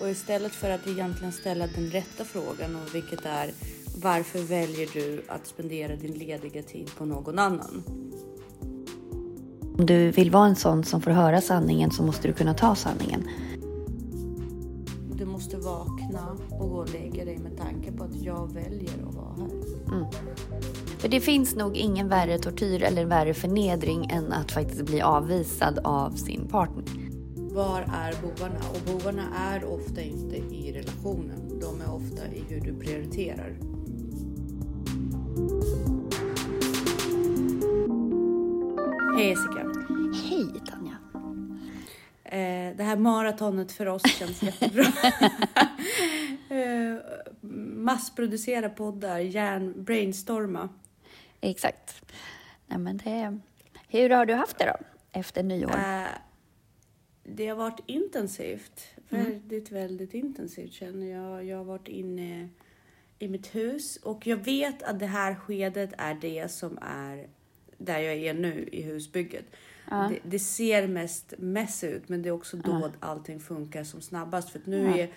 Och istället för att egentligen ställa den rätta frågan och vilket är varför väljer du att spendera din lediga tid på någon annan? Om du vill vara en sån som får höra sanningen så måste du kunna ta sanningen. Du måste vakna och gå och lägga dig med tanke på att jag väljer att vara här. Mm. För det finns nog ingen värre tortyr eller värre förnedring än att faktiskt bli avvisad av sin partner. Var är bovarna? Och bovarna är ofta inte i relationen. De är ofta i hur du prioriterar. Hej Jessica. Hej Tanja. Eh, det här maratonet för oss känns jättebra. eh, massproducera poddar, hjärn, brainstorma. Exakt. Nej, men det, hur har du haft det då, efter nyår? Eh, det har varit intensivt. Väldigt, mm. väldigt intensivt känner jag. Jag har varit inne i mitt hus och jag vet att det här skedet är det som är där jag är nu i husbygget. Ja. Det, det, ser mest mess ut, men det är också då ja. allting funkar som snabbast. För nu ja. är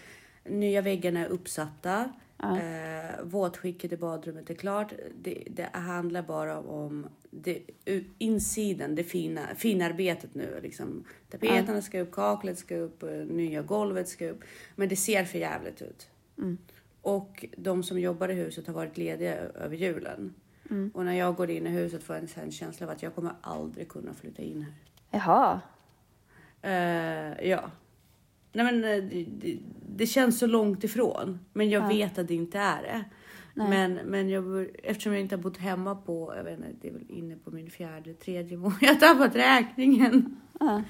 nya väggarna uppsatta. Ja. Eh, våtskicket i badrummet är klart. Det, det handlar bara om det, insidan, det fina, finarbetet nu. Liksom. Tapeterna ja. ska upp, kaklet ska upp, eh, nya golvet ska upp. Men det ser för jävligt ut. Mm. Och de som jobbar i huset har varit lediga över julen. Mm. Och när jag går in i huset får jag en känsla av att jag kommer aldrig kunna flytta in här. Jaha. Uh, ja. Nej men eh, det, det, det, känns så långt ifrån. Men jag ja. vet att det inte är det. Men, men jag, eftersom jag inte har bott hemma på, jag vet inte, det är väl inne på min fjärde, tredje månad. Jag har tappat räkningen. Ja.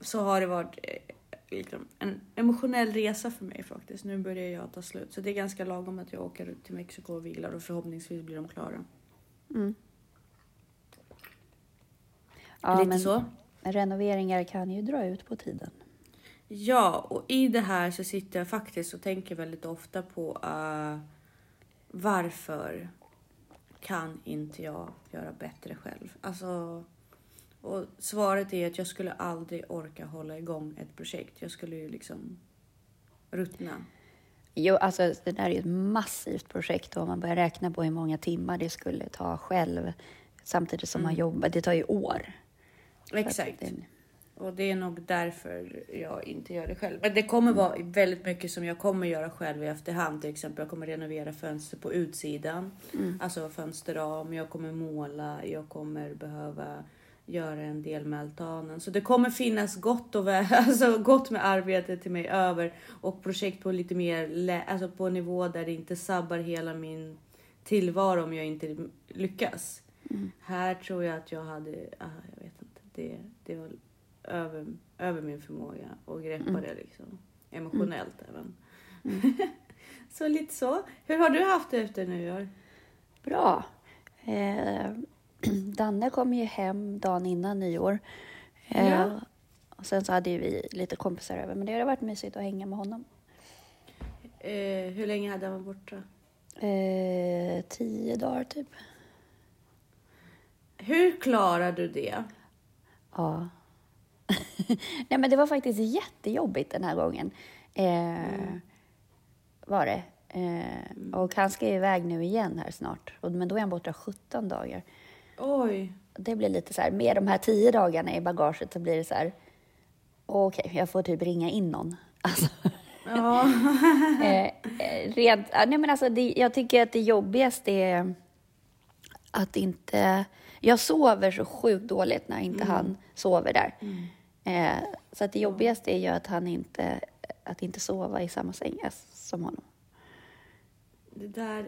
Så har det varit eh, liksom, en emotionell resa för mig faktiskt. Nu börjar jag ta slut. Så det är ganska lagom att jag åker till Mexiko och vilar och förhoppningsvis blir de klara. Mm. Ja, Lite men så. renoveringar kan ju dra ut på tiden. Ja, och i det här så sitter jag faktiskt och tänker väldigt ofta på uh, varför kan inte jag göra bättre själv? Alltså, och svaret är att jag skulle aldrig orka hålla igång ett projekt. Jag skulle ju liksom ruttna. Jo, alltså det där är ju ett massivt projekt och om man börjar räkna på hur många timmar det skulle ta själv samtidigt som mm. man jobbar. Det tar ju år. Exakt. Det... Och det är nog därför jag inte gör det själv. Men det kommer vara väldigt mycket som jag kommer göra själv i efterhand. Till exempel jag kommer renovera fönster på utsidan. Mm. Alltså fönsterram, jag kommer måla, jag kommer behöva göra en del med altanen. Så det kommer finnas gott, och väl, alltså gott med arbete till mig över och projekt på lite mer, alltså på en nivå där det inte sabbar hela min tillvaro om jag inte lyckas. Mm. Här tror jag att jag hade, ah, jag vet inte, det, det var över, över min förmåga och greppa mm. det liksom emotionellt mm. även. Mm. så lite så. Hur har du haft det efter nyår? Bra. Eh, Danne kom ju hem dagen innan nyår. Eh, ja. och sen så hade vi lite kompisar över, men det har varit mysigt att hänga med honom. Eh, hur länge hade han varit borta? Eh, tio dagar typ. Hur klarar du det? Ja. Nej, men det var faktiskt jättejobbigt den här gången. Eh, mm. Var det. Eh. Och han ska iväg nu igen här snart. Men då är han borta 17 dagar. Oj. Det blir lite så här, med de här tio dagarna i bagaget så blir det så här, okej, okay, jag får typ ringa in någon. Alltså. Ja. eh, eh rent, nej men alltså, det, jag tycker att det jobbigaste är att inte... Jag sover så sjukt dåligt när inte mm. han sover där. Mm. Eh, så att det jobbigaste är ju att han inte, att inte sova i samma säng som honom.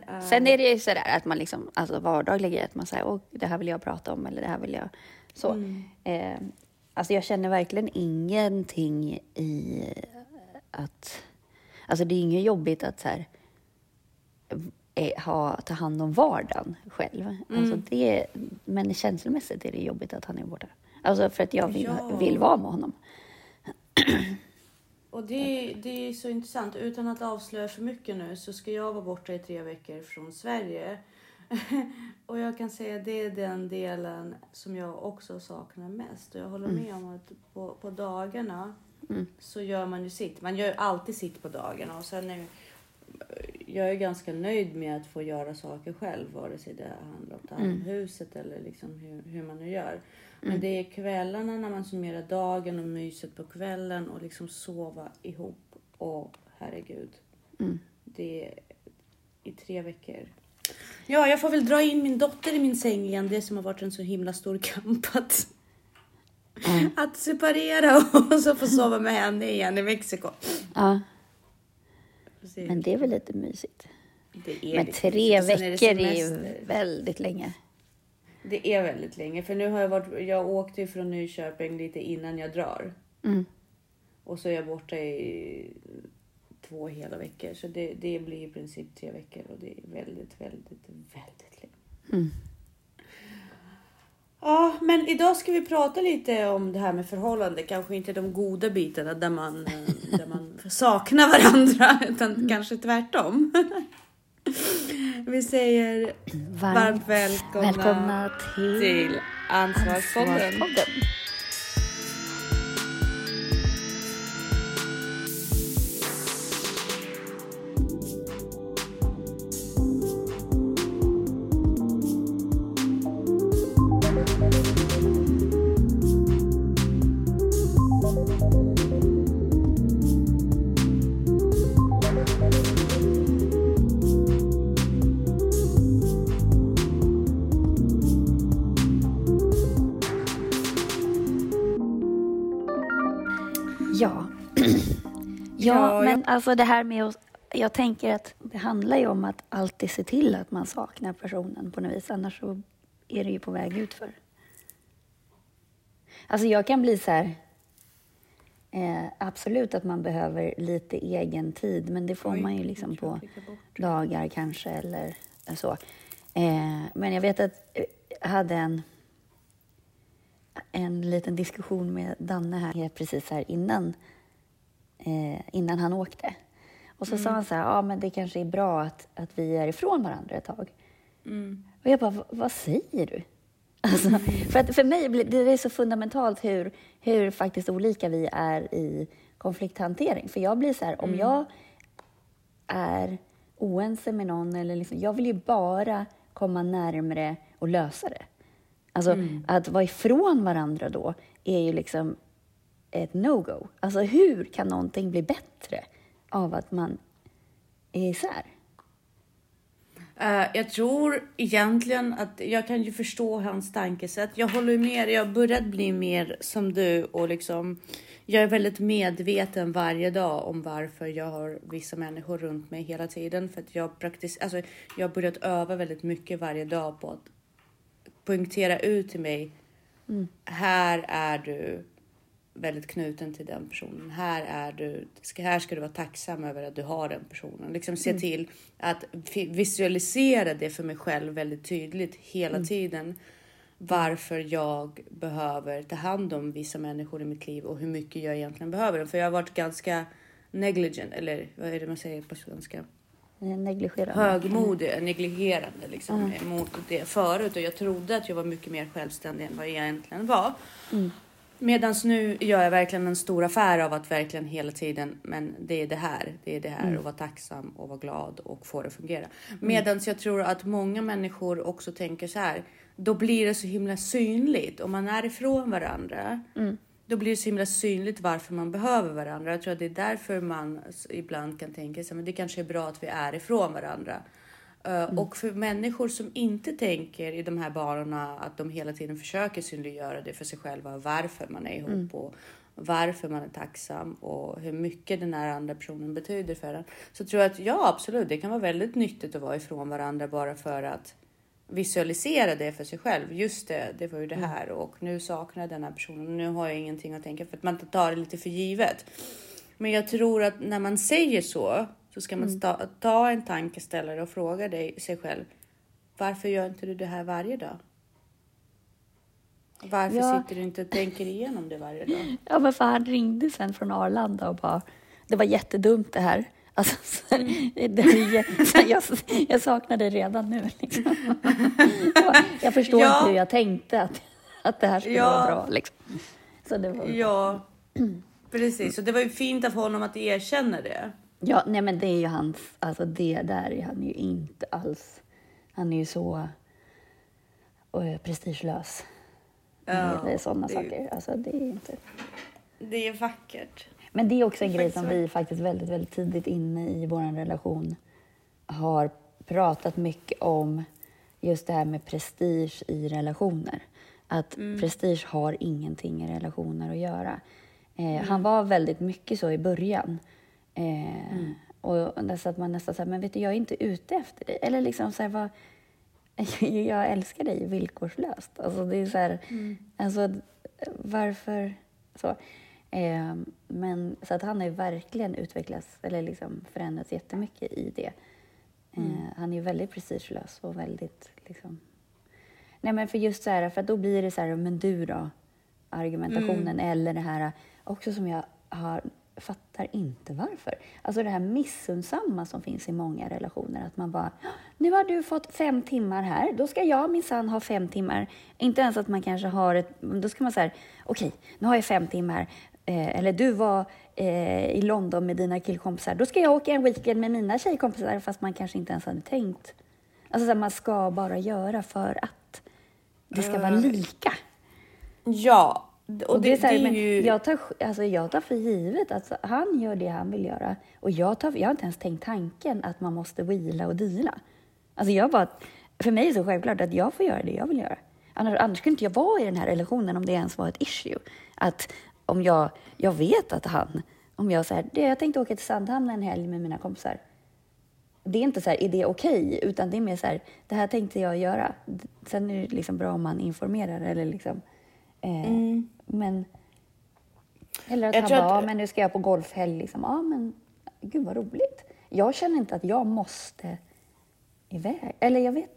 Är... Sen är det ju sådär att man liksom, alltså vardagliga att man säger, åh, det här vill jag prata om eller det här vill jag så. Mm. Eh, alltså jag känner verkligen ingenting i att, alltså det är inget jobbigt att så här, eh, ha, ta hand om vardagen själv. Alltså mm. Alltså det, men känslomässigt är det jobbigt att han är borta. Alltså för att jag vill, ja. vill vara med honom. Och det, det är så intressant. Utan att avslöja för mycket nu så ska jag vara borta i tre veckor från Sverige. och jag kan säga att det är den delen som jag också saknar mest. Och jag håller med om att på, på dagarna så gör man ju sitt. Man gör ju alltid sitt på dagarna och sen är jag är ganska nöjd med att få göra saker själv, vare sig det handlar om att ta hand om huset eller liksom hur, hur man nu gör. Men det är kvällarna när man summerar dagen och myset på kvällen och liksom sova ihop. Och herregud. Det är i tre veckor. Ja, jag får väl dra in min dotter i min säng igen. Det som har varit en så himla stor kamp att, att separera och så få sova med henne igen i Mexiko. Ja, Precis. men det är väl lite mysigt. Det är Men lite tre mysigt. Veckor det är ju väldigt länge. Det är väldigt länge. För nu har jag varit, jag åkte ju från Nyköping lite innan jag drar. Mm. Och så är jag borta i två hela veckor. Så det, det blir i princip tre veckor och det är väldigt, väldigt, väldigt länge. Mm. Ja, men idag ska vi prata lite om det här med förhållande. Kanske inte de goda bitarna där man, eh, där man saknar varandra, utan kanske tvärtom. Vi säger Varmt, varmt välkomna, välkomna till, till Ansvarspodden. Ansvarspodden. Men alltså det här med att... Jag tänker att det handlar ju om att alltid se till att man saknar personen på något vis. Annars så är det ju på väg utför. Alltså jag kan bli så här... Eh, absolut att man behöver lite egen tid, men det får Oj, man ju liksom på dagar kanske eller så. Eh, men jag vet att eh, jag hade en, en liten diskussion med Danne här precis här innan, eh, innan han åkte. Och så sa han så här, ja men det kanske är bra att, att vi är ifrån varandra ett tag. Mm. Och jag bara, "Va- vad säger du? Alltså, för, att för mig det är så fundamentalt hur, hur faktiskt olika vi är i konflikthantering. För jag blir så här, om jag är oense med någon, eller liksom, jag vill ju bara komma närmre och lösa det. Alltså att vara ifrån varandra då är ju liksom ett no-go. Alltså hur kan någonting bli bättre av att man är isär? Eh, jag tror egentligen att jag kan ju förstå hans tankesätt. Jag håller med. Jag har börjat bli mer som du och liksom. Jag är väldigt medveten varje dag om varför jag har vissa människor runt mig hela tiden för att jag praktis, alltså jag har börjat öva väldigt mycket varje dag på att poängtera ut till mig. Här är du väldigt knuten till den personen. Här är du. Här ska du vara tacksam över att du har den personen. Liksom se till att visualisera det för mig själv väldigt tydligt hela tiden. Varför jag behöver ta hand om vissa människor i mitt liv och hur mycket jag egentligen behöver dem. För jag har varit ganska negligent eller vad är det man säger på svenska? Negligerande. högmodig, negligerande liksom, mot det förut. Och jag trodde att jag var mycket mer självständig än vad jag egentligen var. Medan nu gör jag verkligen en stor affär av att verkligen hela tiden, men det är det här, det är det här och vara tacksam och vara glad och få det att fungera. Medan jag tror att många människor också tänker så här, då blir det så himla synligt om man är ifrån varandra. Då blir det så himla synligt varför man behöver varandra. Jag tror att det är därför man ibland kan tänka sig, men det kanske är bra att vi är ifrån varandra. Uh, Och för människor som inte tänker i de här banorna att de hela tiden försöker synliggöra det för sig själva, varför man är ihop och varför man är tacksam och hur mycket den här andra personen betyder för en. Så tror jag att ja, absolut, det kan vara väldigt nyttigt att vara ifrån varandra bara för att visualisera det för sig själv. Just det, det var ju det här och nu saknar jag den här personen. Nu har jag ingenting att tänka för att man tar det lite för givet. Men jag tror att när man säger så så ska man sta, ta en tankeställare och fråga dig, sig själv. Varför gör inte du det här varje dag? Varför Ja. sitter du inte och tänker igenom det varje dag? Ja, men för han ringde sen från Arlanda och bara, det var jättedumt det här. Alltså, så, mm. det, så jag, jag saknar dig redan nu. Liksom. Jag förstår ja. inte hur jag tänkte att, att det här skulle ja. vara bra. Liksom. Så det var... Ja, precis. Så det var ju fint av honom att erkänna det. Ja, nej men det är ju hans, alltså det där är han ju inte alls. Han är ju så uh, prestigelös. Ja, det är sådana det... saker. Alltså det är inte... Det är vackert. Men det är också en grej som vi faktiskt väldigt, väldigt tidigt inne i vår relation har pratat mycket om. Just det här med prestige i relationer. Att mm. prestige har ingenting i relationer att göra. Eh, mm. Han var väldigt mycket så i början. Eh, mm. Och så att man nästan säger, men vet du, jag är inte ute efter dig. Eller liksom så här, vad, jag älskar dig villkorslöst. Alltså det är så här, mm. alltså varför så? Eh, men så att han har ju verkligen utvecklats, eller liksom förändrats jättemycket i det. Eh, mm. Han är ju väldigt prestigelös och väldigt liksom... Nej men för just så här, för då blir det så här, men du då? Argumentationen mm. eller det här också som jag har fattar inte varför. Alltså det här missunnsamma som finns i många relationer. Att man bara, nu har du fått fem timmar här, då ska jag minsann ha fem timmar. Inte ens att man kanske har ett, då ska man säga, okej, okay, nu har jag fem timmar. Eh, eller du var eh, i London med dina killkompisar, då ska jag åka en weekend med mina tjejkompisar fast man kanske inte ens hade tänkt. Alltså så man ska bara göra för att det ska vara lika. Ja, och, det, det, det är ju... jag, tar, alltså jag tar för givet att alltså, han gör det han vill göra. Och jag, tar, jag har inte ens tänkt tanken att man måste wheela och deala. Alltså jag bara, för mig är det så självklart att jag får göra det jag vill göra. Annars, annars skulle inte jag vara i den här relationen om det ens var ett issue. Att om jag, jag vet att han, om jag säger jag tänkte åka till Sandhamn en helg med mina kompisar. Det är inte så här, är det okej? Okay? Utan det är mer så här, det här tänkte jag göra. Sen är det liksom bra om man informerar eller liksom Eh, mm. Men... Eller att jag han bara, att... men nu ska jag på golfhelg. Liksom. Ja, men gud vad roligt. Jag känner inte att jag måste iväg. Eller jag vet,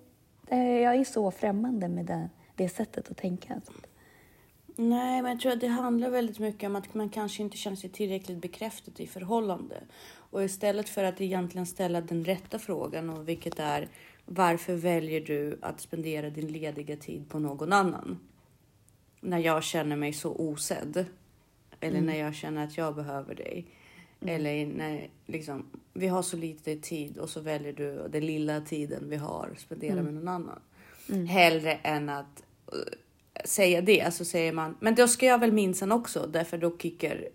eh, jag är så främmande med det, det sättet att tänka. Nej, men jag tror att det handlar väldigt mycket om att man kanske inte känner sig tillräckligt bekräftad i förhållande. Och istället för att egentligen ställa den rätta frågan, och vilket är varför väljer du att spendera din lediga tid på någon annan? När jag känner mig så osedd. Eller mm. när jag känner att jag behöver dig. Mm. Eller när liksom, vi har så lite tid och så väljer du den lilla tiden vi har spendera mm. med någon annan. Mm. Hellre än att uh, säga det så säger man, men då ska jag väl minsann också därför då kickar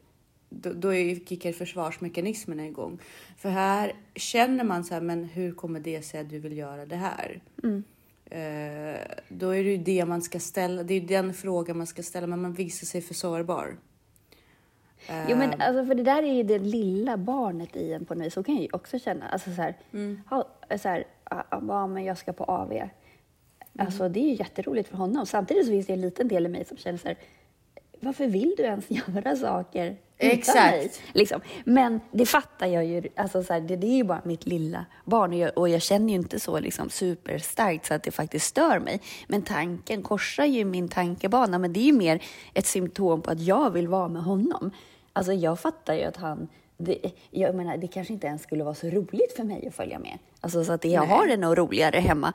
då, då kickar försvarsmekanismerna igång. För här känner man så här, men hur kommer det sig att du vill göra det här? Mm. Eh, då är det ju det man ska ställa. Det är den frågan man ska ställa, men man visar sig för sårbar. Eh. Jo, men alltså, för det där är ju det lilla barnet i en på något vis. Så kan jag ju också känna. Alltså så här, mm. ha, så här ja, men jag ska på AV. Mm. Alltså det är ju jätteroligt för honom. Samtidigt så finns det en liten del i mig som känner så här, varför vill du ens göra saker Exakt. Mig, liksom. Men det fattar jag ju. Alltså, så här, det, det, är ju bara mitt lilla barn och jag, och jag känner ju inte så liksom, superstarkt så att det faktiskt stör mig. Men tanken korsar ju min tankebana. Men det är ju mer ett symptom på att jag vill vara med honom. Alltså jag fattar ju att han det, jag menar, det kanske inte ens skulle vara så roligt för mig att följa med. Alltså så att jag Nej. har det nog roligare hemma.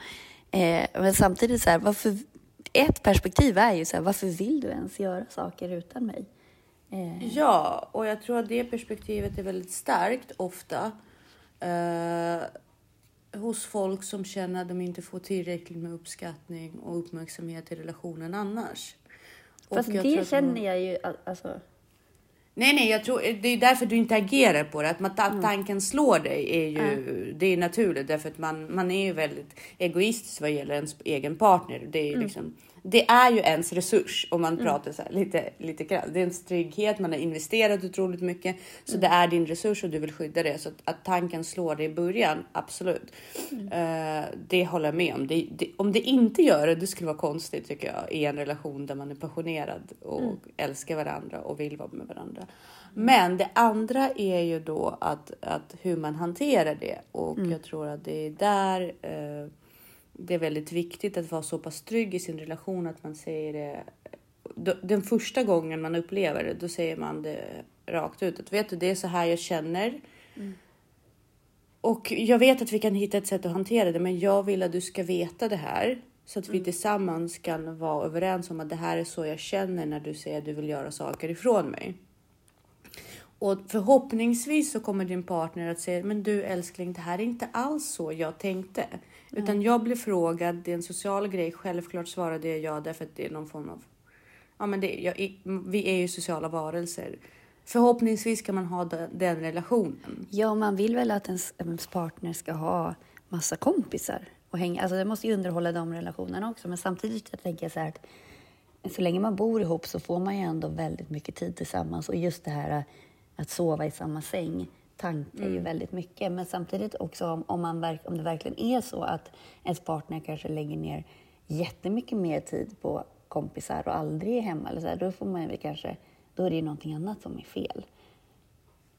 Eh, men samtidigt så här, varför, ett perspektiv är ju så här, varför vill du ens göra saker utan mig? Eh. Ja, och jag tror att det perspektivet är väldigt starkt ofta eh, hos folk som känner att de inte får tillräckligt med uppskattning och uppmärksamhet i relationen annars. Fast det känner man... jag ju, alltså. Nej, nej, jag tror det är därför du inte agerar på det. Att man, mm. tanken slår dig är ju, mm. det är naturligt därför att man, man är ju väldigt egoistisk vad gäller ens egen partner. Det är mm. liksom, det är ju ens resurs om man mm. pratar så lite, lite grann. Det är ens trygghet, man har investerat otroligt mycket. Så mm. det är din resurs och du vill skydda det. Så att, att tanken slår dig i början, absolut. Mm. Uh, det håller jag med om. Det, det, om det inte gör det, det skulle vara konstigt tycker jag. I en relation där man är passionerad och mm. älskar varandra och vill vara med varandra. Mm. Men det andra är ju då att, att hur man hanterar det. Och mm. jag tror att det är där uh, det är väldigt viktigt att vara så pass trygg i sin relation att man säger det. Den första gången man upplever det, då säger man det rakt ut. Att vet du, det är så här jag känner. Mm. och jag vet att vi kan hitta ett sätt att hantera det, men jag vill att du ska veta det här så att vi tillsammans kan vara överens om att det här är så jag känner när du säger att du vill göra saker ifrån mig. Och förhoppningsvis så kommer din partner att säga, men du älskling, det här är inte alls så jag tänkte. Utan jag blev frågad, det är en social grej, självklart svarade jag ja därför att det är någon form av... Ja, men det, jag, vi är ju sociala varelser. Förhoppningsvis kan man ha den, relationen. Ja, man vill väl att ens, ens partner ska ha massa kompisar och hänga. Alltså det måste ju underhålla de relationerna också. Men samtidigt jag tänker jag så här att så länge man bor ihop så får man ju ändå väldigt mycket tid tillsammans. Och just det här att sova i samma säng tankar mm. ju väldigt mycket. Men samtidigt också om, om, man om det verkligen är så att ens partner kanske lägger ner jättemycket mer tid på kompisar och aldrig är hemma, eller så här, då får man väl kanske, då är det ju någonting annat som är fel.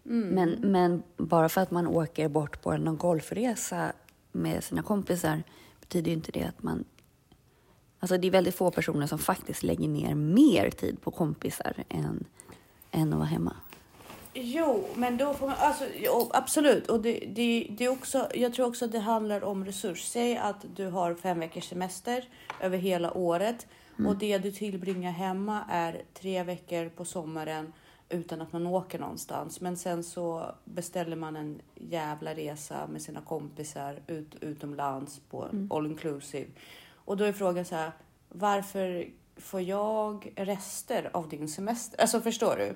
Mm. Men, men bara för att man åker bort på någon golfresa med sina kompisar betyder ju inte det att man... Alltså det är väldigt få personer som faktiskt lägger ner mer tid på kompisar än, än att vara hemma. Jo, men då får man alltså, jo, absolut. Och det, det, det är också, jag tror också att det handlar om resurs. Säg att du har fem veckors semester över hela året mm. och det du tillbringar hemma är tre veckor på sommaren utan att man åker någonstans. Men sen så beställer man en jävla resa med sina kompisar ut, utomlands på mm. all inclusive. Och då är frågan så här, varför får jag rester av din semester? Alltså förstår du?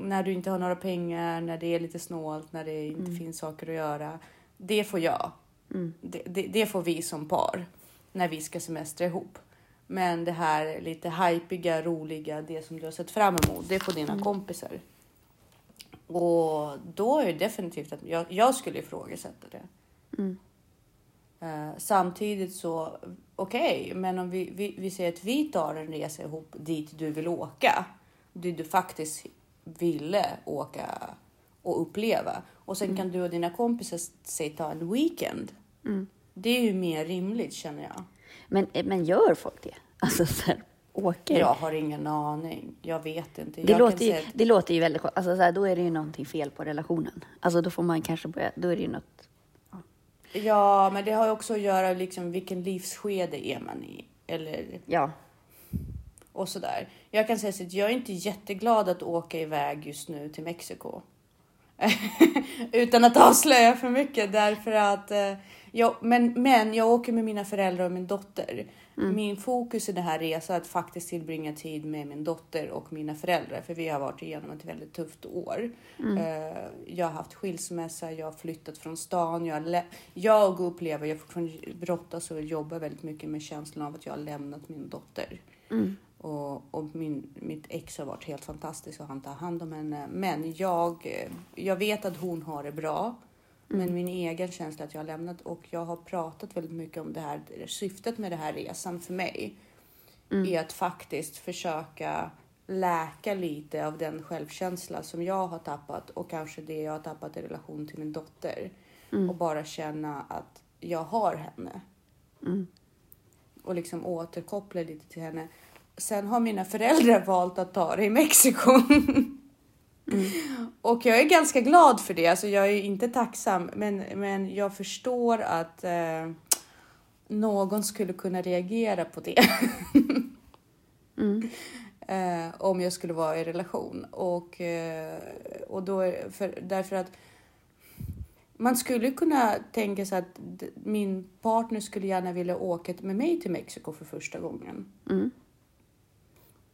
När du inte har några pengar, när det är lite snålt, när det inte mm. finns saker att göra. Det får jag. Mm. Det, det, det, får vi som par när vi ska semestra ihop. Men det här lite hypiga, roliga, det som du har sett fram emot, det får dina mm. kompisar. Och då är det definitivt att jag, jag skulle ifrågasätta det. Mm. Uh, samtidigt så, okej, okay, men om vi, vi, vi säger att vi tar en resa ihop dit du vill åka, dit du faktiskt ville åka och uppleva. Och sen mm. kan du och dina kompisar säg ta en weekend. Mm. Det är ju mer rimligt känner jag. Men, men gör folk det? Alltså så här, åker? Jag har ingen aning. Jag vet inte. Det, låter ju, det låter ju väldigt alltså, så här, Då är det ju någonting fel på relationen. Alltså då får man kanske börja, då är det ju något. Ja, ja men det har ju också att göra liksom vilken livsskede är man i. Eller... Ja och sådär. Jag kan säga så att jag är inte jätteglad att åka iväg just nu till Mexiko. Utan att avslöja för mycket därför att eh, jag, men, men jag åker med mina föräldrar och min dotter. Mm. Min fokus i den här resan är att faktiskt tillbringa tid med min dotter och mina föräldrar, för vi har varit igenom ett väldigt tufft år. Mm. Uh, jag har haft skilsmässa, jag har flyttat från stan. Jag, jag upplever, jag fortfarande brottas och jobbar väldigt mycket med känslan av att jag har lämnat min dotter. Mm. Och, och min, mitt ex har varit helt fantastisk och han tar hand om henne. Men jag, jag vet att hon har det bra. Mm. Men min egen känsla att jag har lämnat och jag har pratat väldigt mycket om det här. Syftet med den här resan för mig mm. är att faktiskt försöka läka lite av den självkänsla som jag har tappat och kanske det jag har tappat i relation till min dotter. Mm. Och bara känna att jag har henne. Mm. Och liksom återkoppla lite till henne. Sen har mina föräldrar valt att ta det i Mexiko. Mm. Och jag är ganska glad för det. Alltså jag är inte tacksam, men, men jag förstår att eh, någon skulle kunna reagera på det. mm. eh, om jag skulle vara i relation. Och, eh, och då, för, därför att man skulle kunna tänka sig att min partner skulle gärna vilja åka med mig till Mexiko för första gången. Mm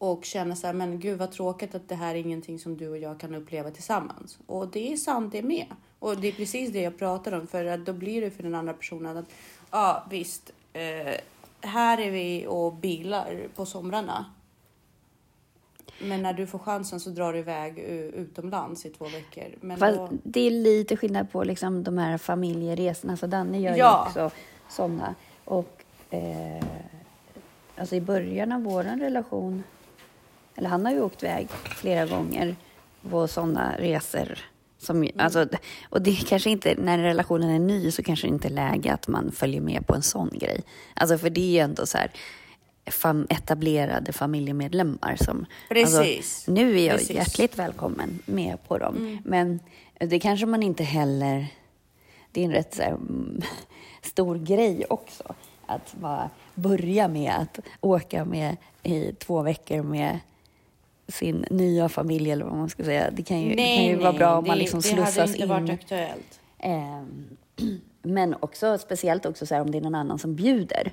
och känna så här, men gud vad tråkigt att det här är ingenting som du och jag kan uppleva tillsammans. Och det är sant det med. Och det är precis det jag pratar om, för att då blir det för den andra personen att ja, visst, eh, här är vi och bilar på somrarna. Men när du får chansen så drar du iväg utomlands i två veckor. Men då... Det är lite skillnad på liksom de här familjeresorna. Så Danne gör ja. ju också sådana. Och eh, alltså i början av vår relation eller han har ju åkt iväg flera gånger på sådana resor. Som, mm. alltså, och det är kanske inte, när relationen är ny så kanske det inte är läge att man följer med på en sån grej. Alltså för det är ju ändå så här fam, etablerade familjemedlemmar som... Precis. Alltså, nu är jag Precis. hjärtligt välkommen med på dem. Mm. Men det kanske man inte heller... det är en rätt så här, mm, stor grej också. Att bara börja med att åka med i två veckor med sin nya familj eller vad man ska säga. Det kan ju, nej, det kan ju nej, vara bra om man liksom slussas in. Det hade inte varit aktuellt. Eh, men också speciellt också så här, om det är någon annan som bjuder.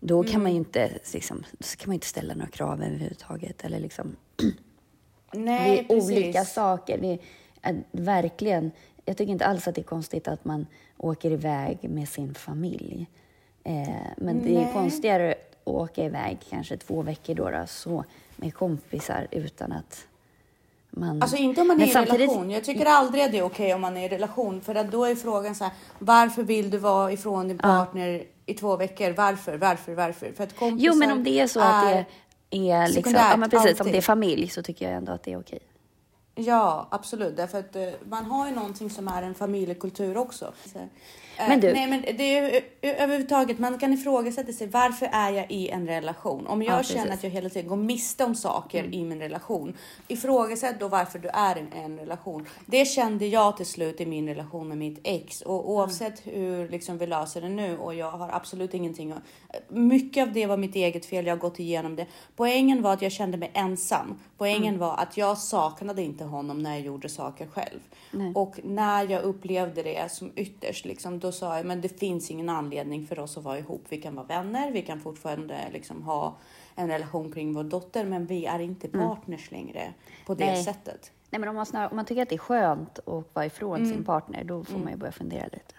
Då mm. kan man ju inte, liksom, så kan man inte ställa några krav överhuvudtaget. Eller liksom, Nej, det är precis. olika saker. Det är, verkligen, jag tycker inte alls att det är konstigt att man åker iväg med sin familj. Eh, men Nej. det är konstigare åka iväg kanske två veckor då, då så med kompisar utan att man... Alltså inte om man är i samtidigt... relation. Jag tycker aldrig att det är okej okay om man är i relation. För att då är frågan så här, varför vill du vara ifrån din partner ja. i två veckor? Varför, varför, varför? För att kompisar Jo, men om det är så att det är liksom, ja, men precis, alltid. om det är familj så tycker jag ändå att det är okej. Ja, absolut. Därför att uh, man har ju någonting som är en familjekultur också. Eh, men du... Nej, men det är överhuvudtaget, man kan ifrågasätta sig. Varför är jag i en relation? Om jag ja, känner att jag hela tiden går miste om saker mm. i min relation, ifrågasätt då varför du är i en relation. Det kände jag till slut i min relation med mitt ex och oavsett mm. hur liksom vi löser det nu och jag har absolut ingenting. Mycket av det var mitt eget fel. Jag har gått igenom det. Poängen var att jag kände mig ensam. Poängen mm. var att jag saknade inte honom när jag gjorde saker själv. Nej. Och när jag upplevde det som ytterst, liksom, då sa jag men det finns ingen anledning för oss att vara ihop. Vi kan vara vänner, vi kan fortfarande liksom, ha en relation kring vår dotter, men vi är inte mm. partners mm. längre på det Nej. sättet. Nej, men om man, snar, om man tycker att det är skönt att vara ifrån mm. sin partner, då får mm. man ju börja fundera lite.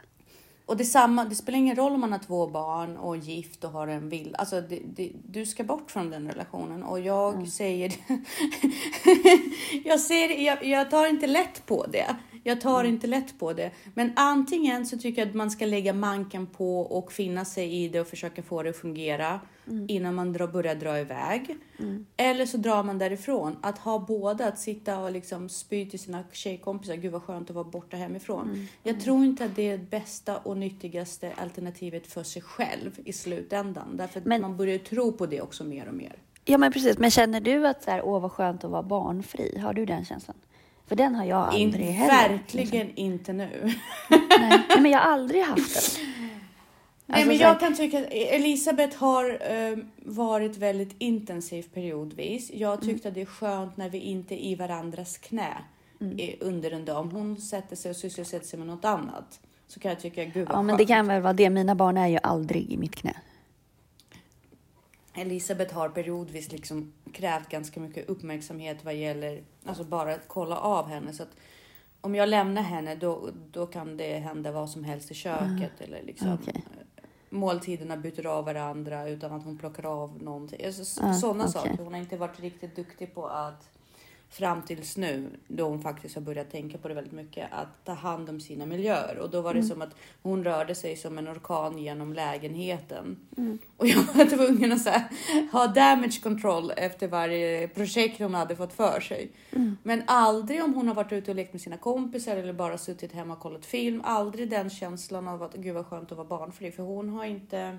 Och det, samma, det spelar ingen roll om man har två barn och gift och har en vild. Alltså det, det, du ska bort från den relationen och jag mm. säger jag, ser, jag, jag tar inte lätt på det. Jag tar mm. inte lätt på det. Men antingen så tycker jag att man ska lägga manken på och finna sig i det och försöka få det att fungera mm. innan man drar, börjar dra iväg. Mm. Eller så drar man därifrån. Att ha båda, att sitta och liksom spy till sina tjejkompisar. Gud vad skönt att vara borta hemifrån. Mm. Jag mm. tror inte att det är det bästa och nyttigaste alternativet för sig själv i slutändan. Därför att men, man börjar tro på det också mer och mer. Ja men precis, men känner du att så här, åh vad skönt att vara barnfri? Har du den känslan? För den har jag aldrig In, heller. Verkligen liksom. inte nu. nej, men jag har aldrig haft den. Nej, alltså, men jag kan tycka att Elisabeth har uh, varit väldigt intensiv periodvis. Jag mm. tyckte mm. att det är skönt när vi inte är i varandras knä mm. under en dag. Om hon sätter sig och sysselsätter sig med något annat så kan jag tycka, gud vad Ja, men det kan väl vara det. Mina barn är ju aldrig i mitt knä. Elisabeth har periodvis liksom krävt ganska mycket uppmärksamhet vad gäller alltså bara att kolla av henne. Så att om jag lämnar henne då, då kan det hända vad som helst i köket mm. eller liksom okay. måltiderna byter av varandra utan att hon plockar av någonting. Alltså, mm, Sådana okay. saker. Hon har inte varit riktigt duktig på att fram tills nu då hon faktiskt har börjat tänka på det väldigt mycket att ta hand om sina miljöer och då var det mm. som att hon rörde sig som en orkan genom lägenheten mm. och jag var tvungen att här, ha damage control efter varje projekt hon hade fått för sig. Mm. Men aldrig om hon har varit ute och lekt med sina kompisar eller bara suttit hemma och kollat film. Aldrig den känslan av att gud vad skönt att vara barnfri för hon har inte.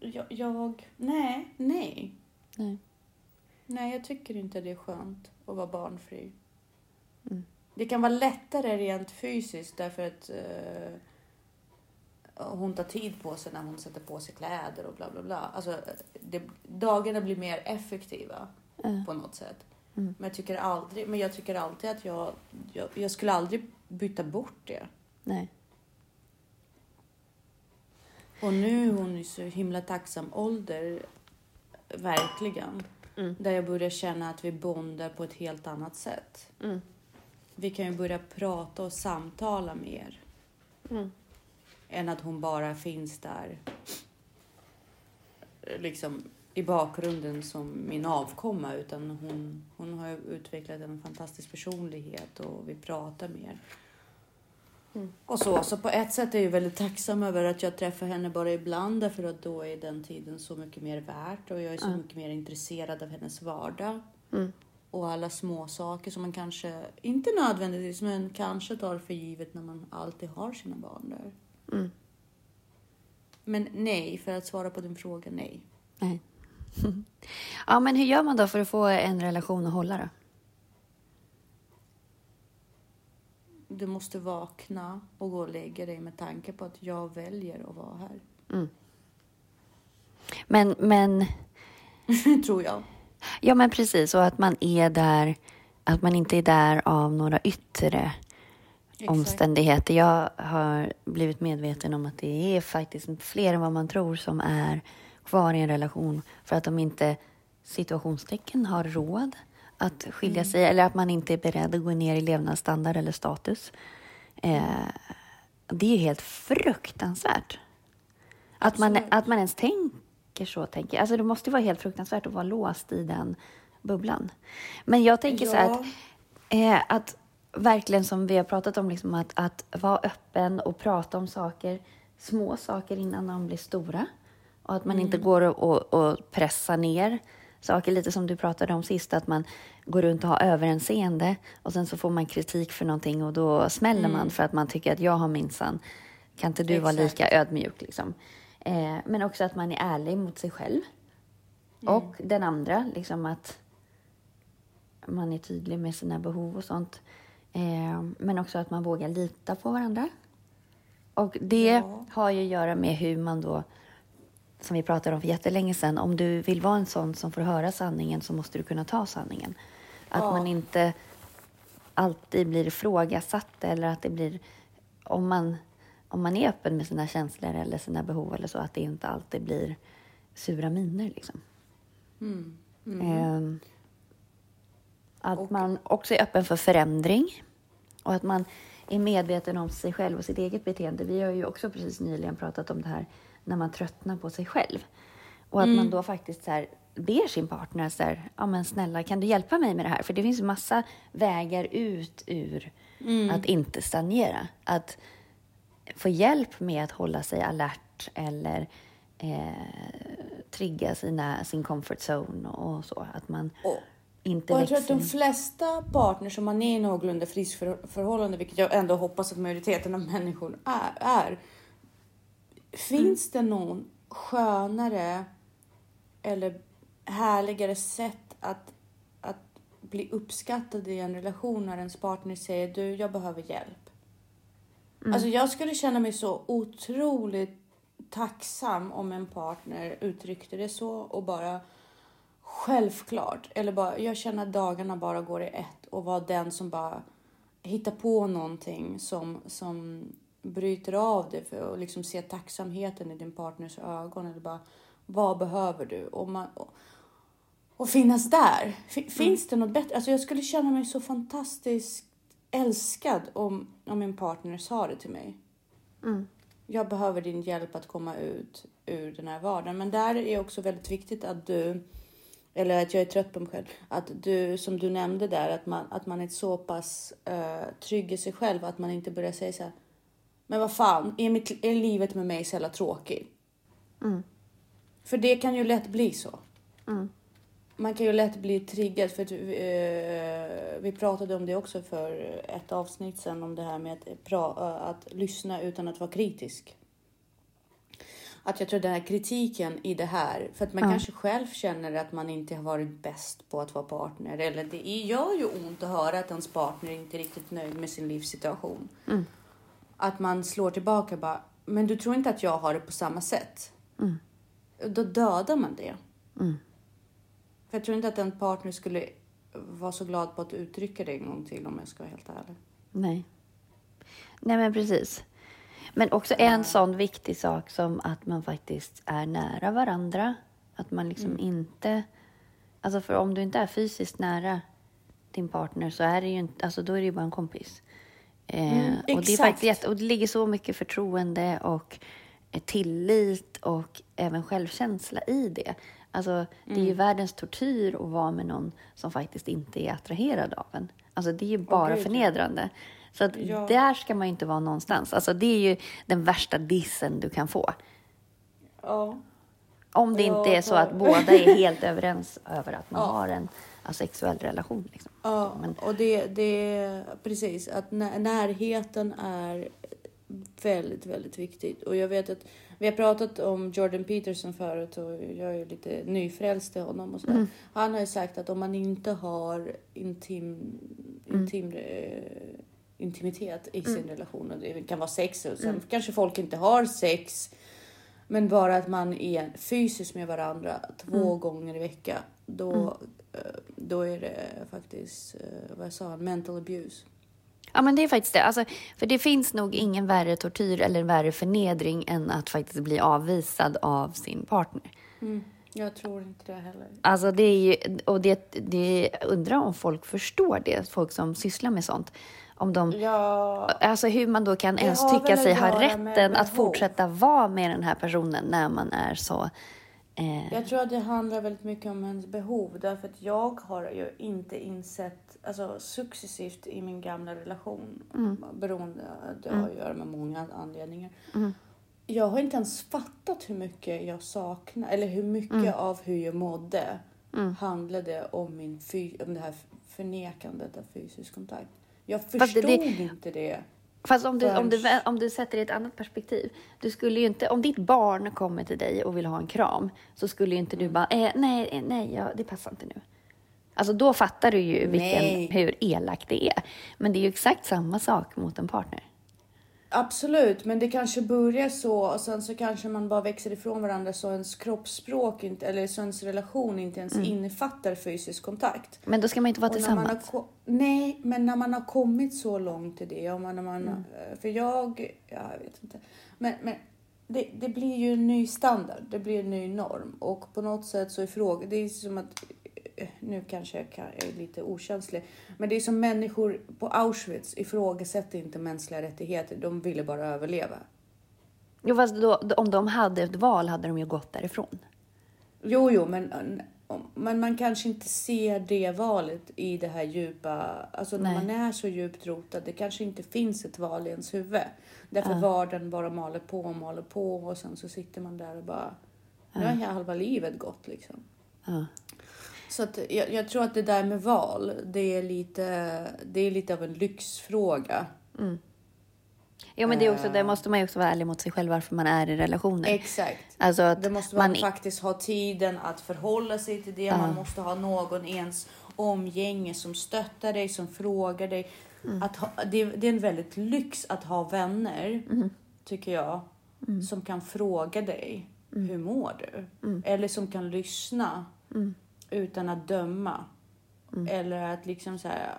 Jag, jag nej, nej. nej. Nej, jag tycker inte det är skönt att vara barnfri. Mm. Det kan vara lättare rent fysiskt därför att uh, hon tar tid på sig när hon sätter på sig kläder och bla bla bla. Alltså, det, dagarna blir mer effektiva mm. på något sätt. Mm. Men, jag tycker aldrig, men jag tycker alltid att jag, jag, jag skulle aldrig byta bort det. Nej. Och nu är hon i så himla tacksam ålder, verkligen. Mm. Där jag börjar känna att vi bondar på ett helt annat sätt. Mm. Vi kan ju börja prata och samtala mer. Mm. Än att hon bara finns där liksom i bakgrunden som min avkomma. Utan hon, hon har utvecklat en fantastisk personlighet och vi pratar mer. Mm. Och så, så på ett sätt är jag väldigt tacksam över att jag träffar henne bara ibland därför att då är den tiden så mycket mer värt och jag är så mm. mycket mer intresserad av hennes vardag. Mm. Och alla små saker som man kanske, inte nödvändigtvis, men kanske tar för givet när man alltid har sina barn där. Mm. Men nej, för att svara på din fråga, nej. Nej. ja, men hur gör man då för att få en relation att hålla då? Du måste vakna och gå och lägga dig med tanke på att jag väljer att vara här. Mm. Men, men... Tror jag. Ja, men precis. Och att man är där, att man inte är där av några yttre Exakt. omständigheter. Jag har blivit medveten om att det är faktiskt fler än vad man tror som är kvar i en relation för att de inte situationstecken har råd att skilja mm. sig eller att man inte är beredd att gå ner i levnadsstandard eller status. Eh, det är helt fruktansvärt. Att man, att man ens tänker så. Tänker. Alltså det måste vara helt fruktansvärt att vara låst i den bubblan. Men jag tänker ja. så här att, eh, att verkligen som vi har pratat om, liksom att, att vara öppen och prata om saker, små saker innan de blir stora. Och att man mm. inte går och, och, och pressar ner saker, lite som du pratade om sist, att man går runt och har överinseende och sen så får man kritik för någonting och då smäller mm. man för att man tycker att jag har minsann, kan inte du Exakt. vara lika ödmjuk liksom? Eh, men också att man är ärlig mot sig själv mm. och den andra, liksom att man är tydlig med sina behov och sånt. Eh, men också att man vågar lita på varandra. Och det ja. har ju att göra med hur man då som vi pratade om för jättelänge sedan, om du vill vara en sån som får höra sanningen så måste du kunna ta sanningen. Att ja. man inte alltid blir ifrågasatt eller att det blir, om man, om man är öppen med sina känslor eller sina behov eller så, att det inte alltid blir sura miner liksom. Mm. Mm. Eh, att och. man också är öppen för förändring och att man är medveten om sig själv och sitt eget beteende. Vi har ju också precis nyligen pratat om det här när man tröttnar på sig själv. Och att mm. man då faktiskt så här, ber sin partner så här, ja men snälla kan du hjälpa mig med det här? För det finns massa vägar ut ur mm. att inte stagnera. Att få hjälp med att hålla sig alert eller eh, trigga sina, sin comfort zone och så. Att man och, inte och jag tror att de flesta partners som man är i någorlunda frisk för, förhållande, vilket jag ändå hoppas att majoriteten av människor är, är Finns det någon skönare eller härligare sätt att, att bli uppskattad i en relation när ens partner säger du, jag behöver hjälp. Mm. Alltså jag skulle känna mig så otroligt tacksam om en partner uttryckte det så och bara självklart, eller bara jag känner att dagarna bara går i ett och var den som bara hittar på någonting som, som bryter av det för att liksom se tacksamheten i din partners ögon. Eller bara, vad behöver du? Och, man, och, och finnas där. F finns mm. det något bättre? Alltså jag skulle känna mig så fantastiskt älskad om, om min partner sa det till mig. Mm. Jag behöver din hjälp att komma ut ur den här vardagen. Men där är också väldigt viktigt att du, eller att jag är trött på mig själv, att du, som du nämnde där, att man, att man är så pass uh, trygg i sig själv att man inte börjar säga så här, men vad fan, är, mitt, är livet med mig så jävla tråkigt? Mm. För det kan ju lätt bli så. Mm. Man kan ju lätt bli triggad för att uh, vi pratade om det också för ett avsnitt sen om det här med att, pra, uh, att lyssna utan att vara kritisk. Att jag tror den här kritiken i det här, för att man mm. kanske själv känner att man inte har varit bäst på att vara partner. Eller det gör ju ont att höra att ens partner inte är riktigt nöjd med sin livssituation. Mm. Att man slår tillbaka bara, men du tror inte att jag har det på samma sätt? Mm. Då dödar man det. Mm. För jag tror inte att en partner skulle vara så glad på att uttrycka det en gång till om jag ska vara helt ärlig. Nej. Nej men precis. Men också en ja. sån viktig sak som att man faktiskt är nära varandra. Att man liksom mm. inte... Alltså för om du inte är fysiskt nära din partner så är det ju inte, alltså då är det ju bara en kompis. Eh, mm, och, det är faktiskt, och det ligger så mycket förtroende och eh, tillit och även självkänsla i det. Alltså, mm. Det är ju mm. världens tortyr att vara med någon som faktiskt inte är attraherad av en. Alltså, det är ju bara oh, förnedrande. Så att ja. där ska man ju inte vara någonstans. Alltså, det är ju den värsta dissen du kan få. Ja. Om det ja, inte är så att båda är helt överens över att man har en asexuell relation. Liksom. Ja, Men... och det, det precis att närheten är väldigt, väldigt viktigt. Och jag vet att vi har pratat om Jordan Peterson förut och jag är lite nyfrälst i honom och sådär. Mm. Han har ju sagt att om man inte har intim, mm. intim mm. intimitet i sin relation. Och det kan vara sex och sen kanske folk inte har sex. Men bara att man är fysiskt med varandra två gånger i veckan. Då, eh, då är det faktiskt, eh, vad jag sa, mental abuse. Ja, men det är faktiskt det. Alltså, för det finns nog ingen värre tortyr eller värre förnedring än att faktiskt bli avvisad av sin partner. Jag tror inte det heller. Alltså det är ju, och det, det undrar om folk förstår det, folk som sysslar med sånt. Om de, Ja, alltså hur man då kan ens tycka sig ha rätten att fortsätta vara med den här personen när man är så... Eh, jag tror att det handlar väldigt mycket om ens behov. Därför att jag har ju inte insett, alltså successivt i min gamla relation, beroende, det har att göra med många anledningar. Jag har inte ens fattat hur mycket jag saknar, eller hur mycket av hur jag mådde handlade om, min om det här förnekandet av fysisk kontakt. Jag förstod det- inte det. Fast om du, om, du, om du sätter det i ett annat perspektiv. Du skulle ju inte, om ditt barn kommer till dig och vill ha en kram så skulle ju inte Mm. du bara, eh, nej, eh, nej, ja, det passar inte nu. Alltså då fattar du ju vilken, Nej. hur elakt det är. Men det är ju exakt samma sak mot en partner. Absolut, men det kanske börjar så och sen så kanske man bara växer ifrån varandra så ens kroppsspråk inte, eller så ens relation inte ens innefattar fysisk kontakt. Men då ska man inte vara Och har, tillsammans. ko- nej, men när man har kommit så långt i det. Och man, när man, Mm. eh, För jag, ja, jag vet inte. Men, men det, det blir ju en ny standard. Det blir en ny norm. Och på något sätt så är frågan, det är som att, nu kanske jag är lite okänslig. Men det är som människor på Auschwitz ifrågasätter inte mänskliga rättigheter. De ville bara överleva. Jo, fast då, om de hade ett val hade de ju gått därifrån. Jo, jo, men, men man kanske inte ser det valet i det här djupa, alltså när Nej. man är så djupt rotad, det kanske inte finns ett val i ens huvud. Därför vardagen bara maler på och maler på och sen så sitter man där och bara, nu har halva livet gått liksom. Ja. Så att jag, jag tror att det där med val, det är lite, det är lite av en lyxfråga. Jo, men det, är också, Eh. det måste man ju också vara ärlig mot sig själv varför man är i relationer. Exakt. Alltså att Det måste man, man faktiskt ha tiden att förhålla sig till det. Man måste ha någon ens omgänge som stöttar dig, som frågar dig. Att ha, det, det är en väldigt lyx att ha vänner, tycker jag, som kan fråga dig. Hur mår du? Eller som kan lyssna utan att döma. Eller att liksom så här,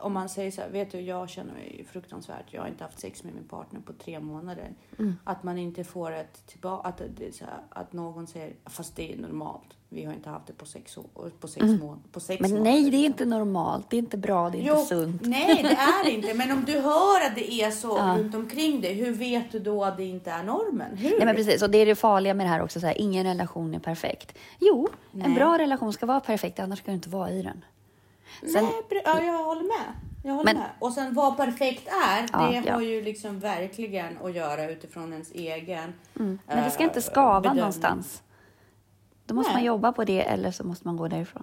om man säger så här, vet du, jag känner mig fruktansvärt. Jag har inte haft sex med min partner på tre månader. Att man inte får ett tillbaka, att, det är så här, att någon säger, fast det är normalt. Vi har inte haft det på sex, år, på sex, mån, på sex men månader. nej, det är liksom. inte normalt. Det är inte bra, det är Jo, inte sunt. Nej, det är inte. Men om du hör att det är så runt omkring dig, hur vet du då att det inte är normen? Hur? Nej, men precis. Och det är det farliga med det här också. Så här, ingen relation är perfekt. Jo, en Nej. bra relation ska vara perfekt, annars ska du inte vara i den. Sen, Nej, ja, jag håller med. Jag håller Men- med. Och sen vad perfekt är, Ja, det ja. har ju liksom verkligen att göra utifrån ens egen men det ska eh, inte skava bedömning. någonstans. Då måste Nej. man jobba på det eller så måste man gå därifrån.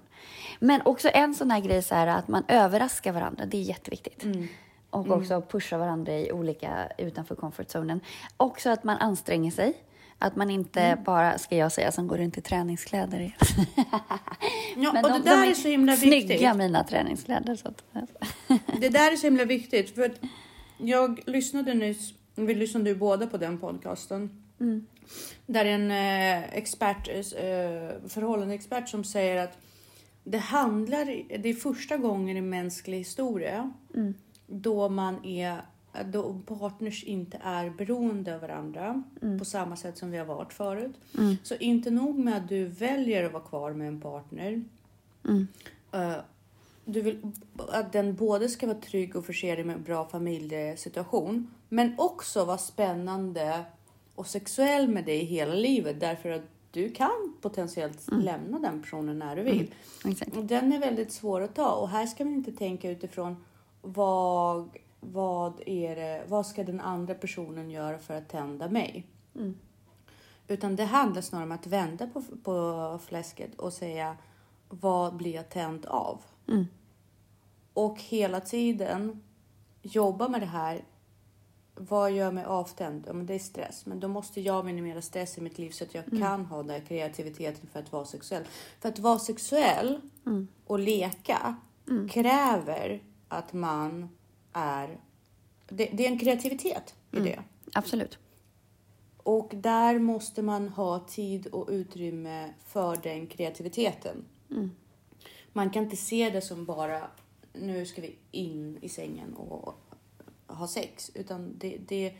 Men också en sån här grej så här att man överraskar varandra. Det är jätteviktigt. Mm. Och också pusha varandra i olika utanför comfort zonen. Också att man anstränger sig. Att man inte Mm. bara, ska jag säga, som går runt i träningskläder. Ja, Men och de, det där de är så himla snygga, viktigt. mina träningskläder. Så att, Det där är så himla viktigt. För att jag lyssnade nyss, vi lyssnade ju båda på den podcasten. Där en eh, expert, eh, förhållandeexpert som säger att det handlar, det är första gången i mänsklig historia då man är då partners inte är beroende av varandra på samma sätt som vi har varit förut. Så inte nog med att du väljer att vara kvar med en partner. eh, du vill att den både ska vara trygg och förse dig med en bra familjesituation. Men också vara spännande och sexuell med dig hela livet. Därför att du kan potentiellt lämna den personen när du vill. Exakt. Och Den är väldigt svår att ta. Och här ska man inte tänka utifrån vad, vad, är det, vad ska den andra personen göra för att tända mig? Utan det handlar snarare om att vända på, på fläsket och säga vad blir jag tänd av? Och hela tiden jobba med det här. Vad gör mig avtänd? Ja, men det är stress. Men då måste jag minimera stress i mitt liv så att jag kan ha den kreativiteten för att vara sexuell. För att vara sexuell och leka kräver att man är det, det är en kreativitet i det. Absolut. Och där måste man ha tid och utrymme för den kreativiteten. Man kan inte se det som bara nu ska vi in i sängen och ha sex. Utan det, det,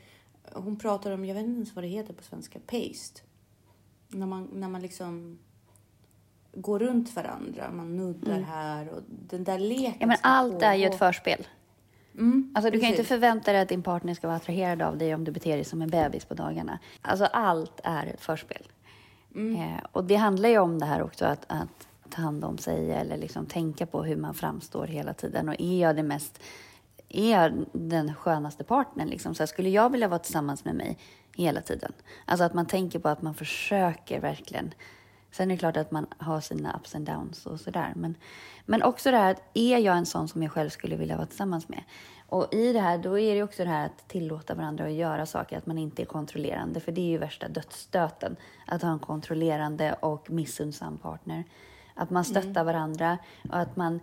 hon pratar om, jag vet inte ens vad det heter på svenska, paste. När man, när man liksom går runt varandra, man nuddar här och den där leken Mm. Ja, men allt är ju ett förspel. Mm, Alltså, du kan ju inte förvänta dig att din partner ska vara attraherad av dig om du beter dig som en bebis på dagarna. Alltså allt är ett förspel. Eh, och det handlar ju om det här också att, att ta hand om sig eller liksom tänka på hur man framstår hela tiden. Och är jag det mest, är den skönaste partnern liksom? Så här, skulle jag vilja vara tillsammans med mig hela tiden? Alltså att man tänker på att man försöker verkligen Sen är det klart att man har sina ups and downs och sådär. Men, men också det här att är jag en sån som jag själv skulle vilja vara tillsammans med? Och i det här, då är det också det här att tillåta varandra att göra saker, att man inte är kontrollerande. För det är ju värsta dödsstöten, att ha en kontrollerande och missunnsam partner. Att man stöttar varandra och att man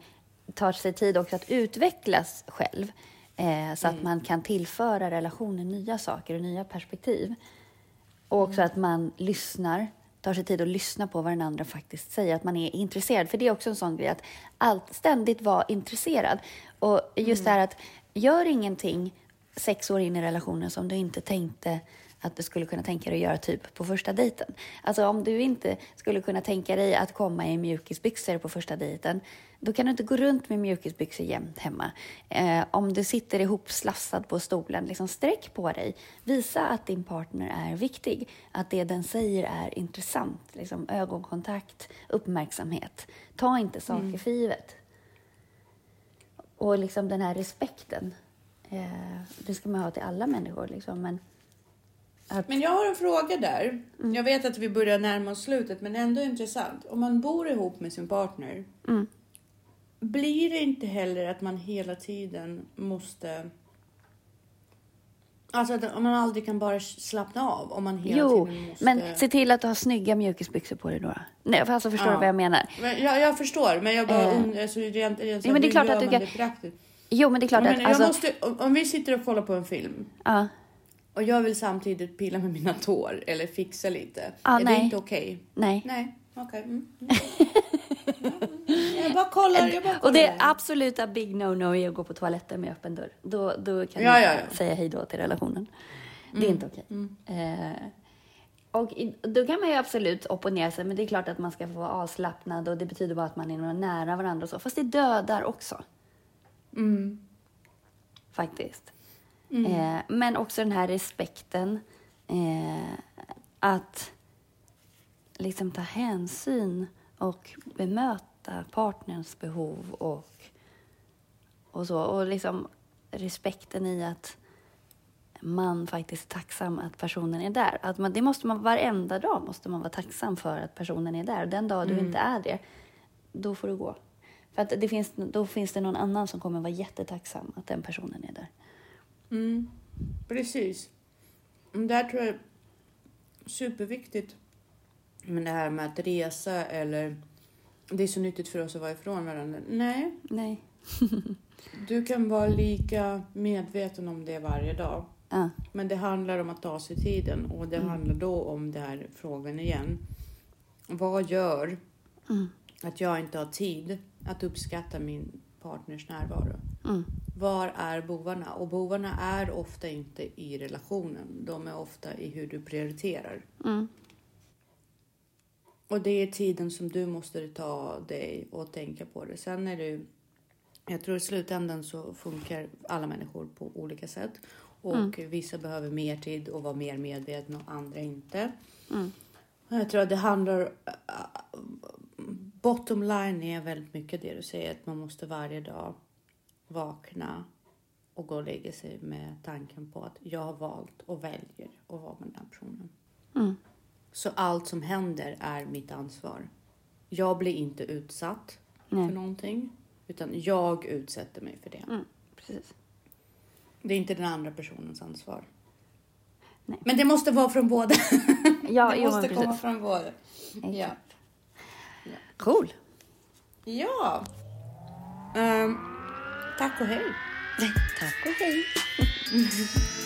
tar sig tid också att utvecklas själv. Eh, så att man kan tillföra relationen nya saker och nya perspektiv. Och också att man lyssnar, tar sig tid att lyssna på vad den andra faktiskt säger, att man är intresserad. För det är också en sån grej att allt, ständigt vara intresserad. Och just det här att gör ingenting sex år in i relationen som du inte tänkte att du skulle kunna tänka dig att göra typ på första dejten. Alltså om du inte skulle kunna tänka dig att komma i mjukisbyxor på första dejten, då kan du inte gå runt med mjukisbyxor jämt hemma. Eh, om du sitter ihopslafsad på stolen, liksom sträck på dig. Visa att din partner är viktig, att det den säger är intressant. Liksom ögonkontakt, uppmärksamhet. Ta inte saker för givet. Och liksom den här respekten, eh, det ska man ha till alla människor. Liksom. Men att, Men jag har en fråga där. Jag vet att vi börjar närma oss slutet, men ändå intressant. Om man bor ihop med sin partner, mm, blir det inte heller att man hela tiden måste... Alltså att man aldrig kan bara slappna av om man hela jo, tiden måste... men se till att du har snygga mjukisbyxor på dig då. Nej, alltså förstår Ja. du vad jag menar? Men jag, jag förstår, men jag bara Eh. undrar, alltså, rent, rent, Ja, men det är klart att du kan- det praktiskt? Jo, men det är klart Jag, att... Alltså, måste, om, om vi sitter och kollar på en film ja, och jag vill samtidigt pilla med mina tår eller fixa lite, Ah, är nej. det inte okej? nej. Nej, okej. Mm. jag bara kollar, jag bara kollar. Och det är absoluta big no-no är att gå på toaletten med öppen dörr. Då, då kan Ja, du ja, Mm. ja. säga hej då till relationen. Det är inte okej. Eh, och i- då kan man ju absolut opponera sig, men det är klart att man ska få vara avslappnad och det betyder bara att man är nära varandra och så. Fast det dödar också. Mm. Eh, men också den här respekten. Eh, att liksom ta hänsyn och bemöta partnerns behov och, och så. Och liksom respekten i att man faktiskt är tacksam att personen är där. Att man, det måste man, varenda dag måste man vara tacksam för att personen är där. Och den dag du inte är det, då får du gå. För att det finns, då finns det någon annan som kommer vara jättetacksam att den personen är där. Mm. Precis. Mm, Där tror jag är superviktigt. Men det här med att resa eller det är så nyttigt för oss att vara ifrån varandra. Nej, Nej. du kan vara lika medveten om det varje dag. Ja. Men det handlar om att ta sig tiden och det handlar då om den här frågan igen. Vad gör Mm. att jag inte har tid att uppskatta min partners närvaro? Mm. Var är bovarna? Och bovarna är ofta inte i relationen. De är ofta i hur du prioriterar. Mm. Och det är tiden som du måste ta dig och tänka på det. Sen är det jag tror i slutändan så funkar alla människor på olika sätt. Och vissa behöver mer tid och vara mer medvetna och andra inte. Mm. Jag tror att det handlar... Bottom line är väldigt mycket det du säger. Att man måste varje dag vakna och gå och lägga sig med tanken på att jag har valt och väljer att vara med den här personen. Mm. Så allt som händer är mitt ansvar. Jag blir inte utsatt Nej. för någonting. Utan jag utsätter mig för det. Mm. Precis. Det är inte den andra personens ansvar. Nej. Men det måste vara från båda. Ja, det måste komma precis. från båda. Ja. Cool. Ja. Ehm, tack och hej. Tack och hej.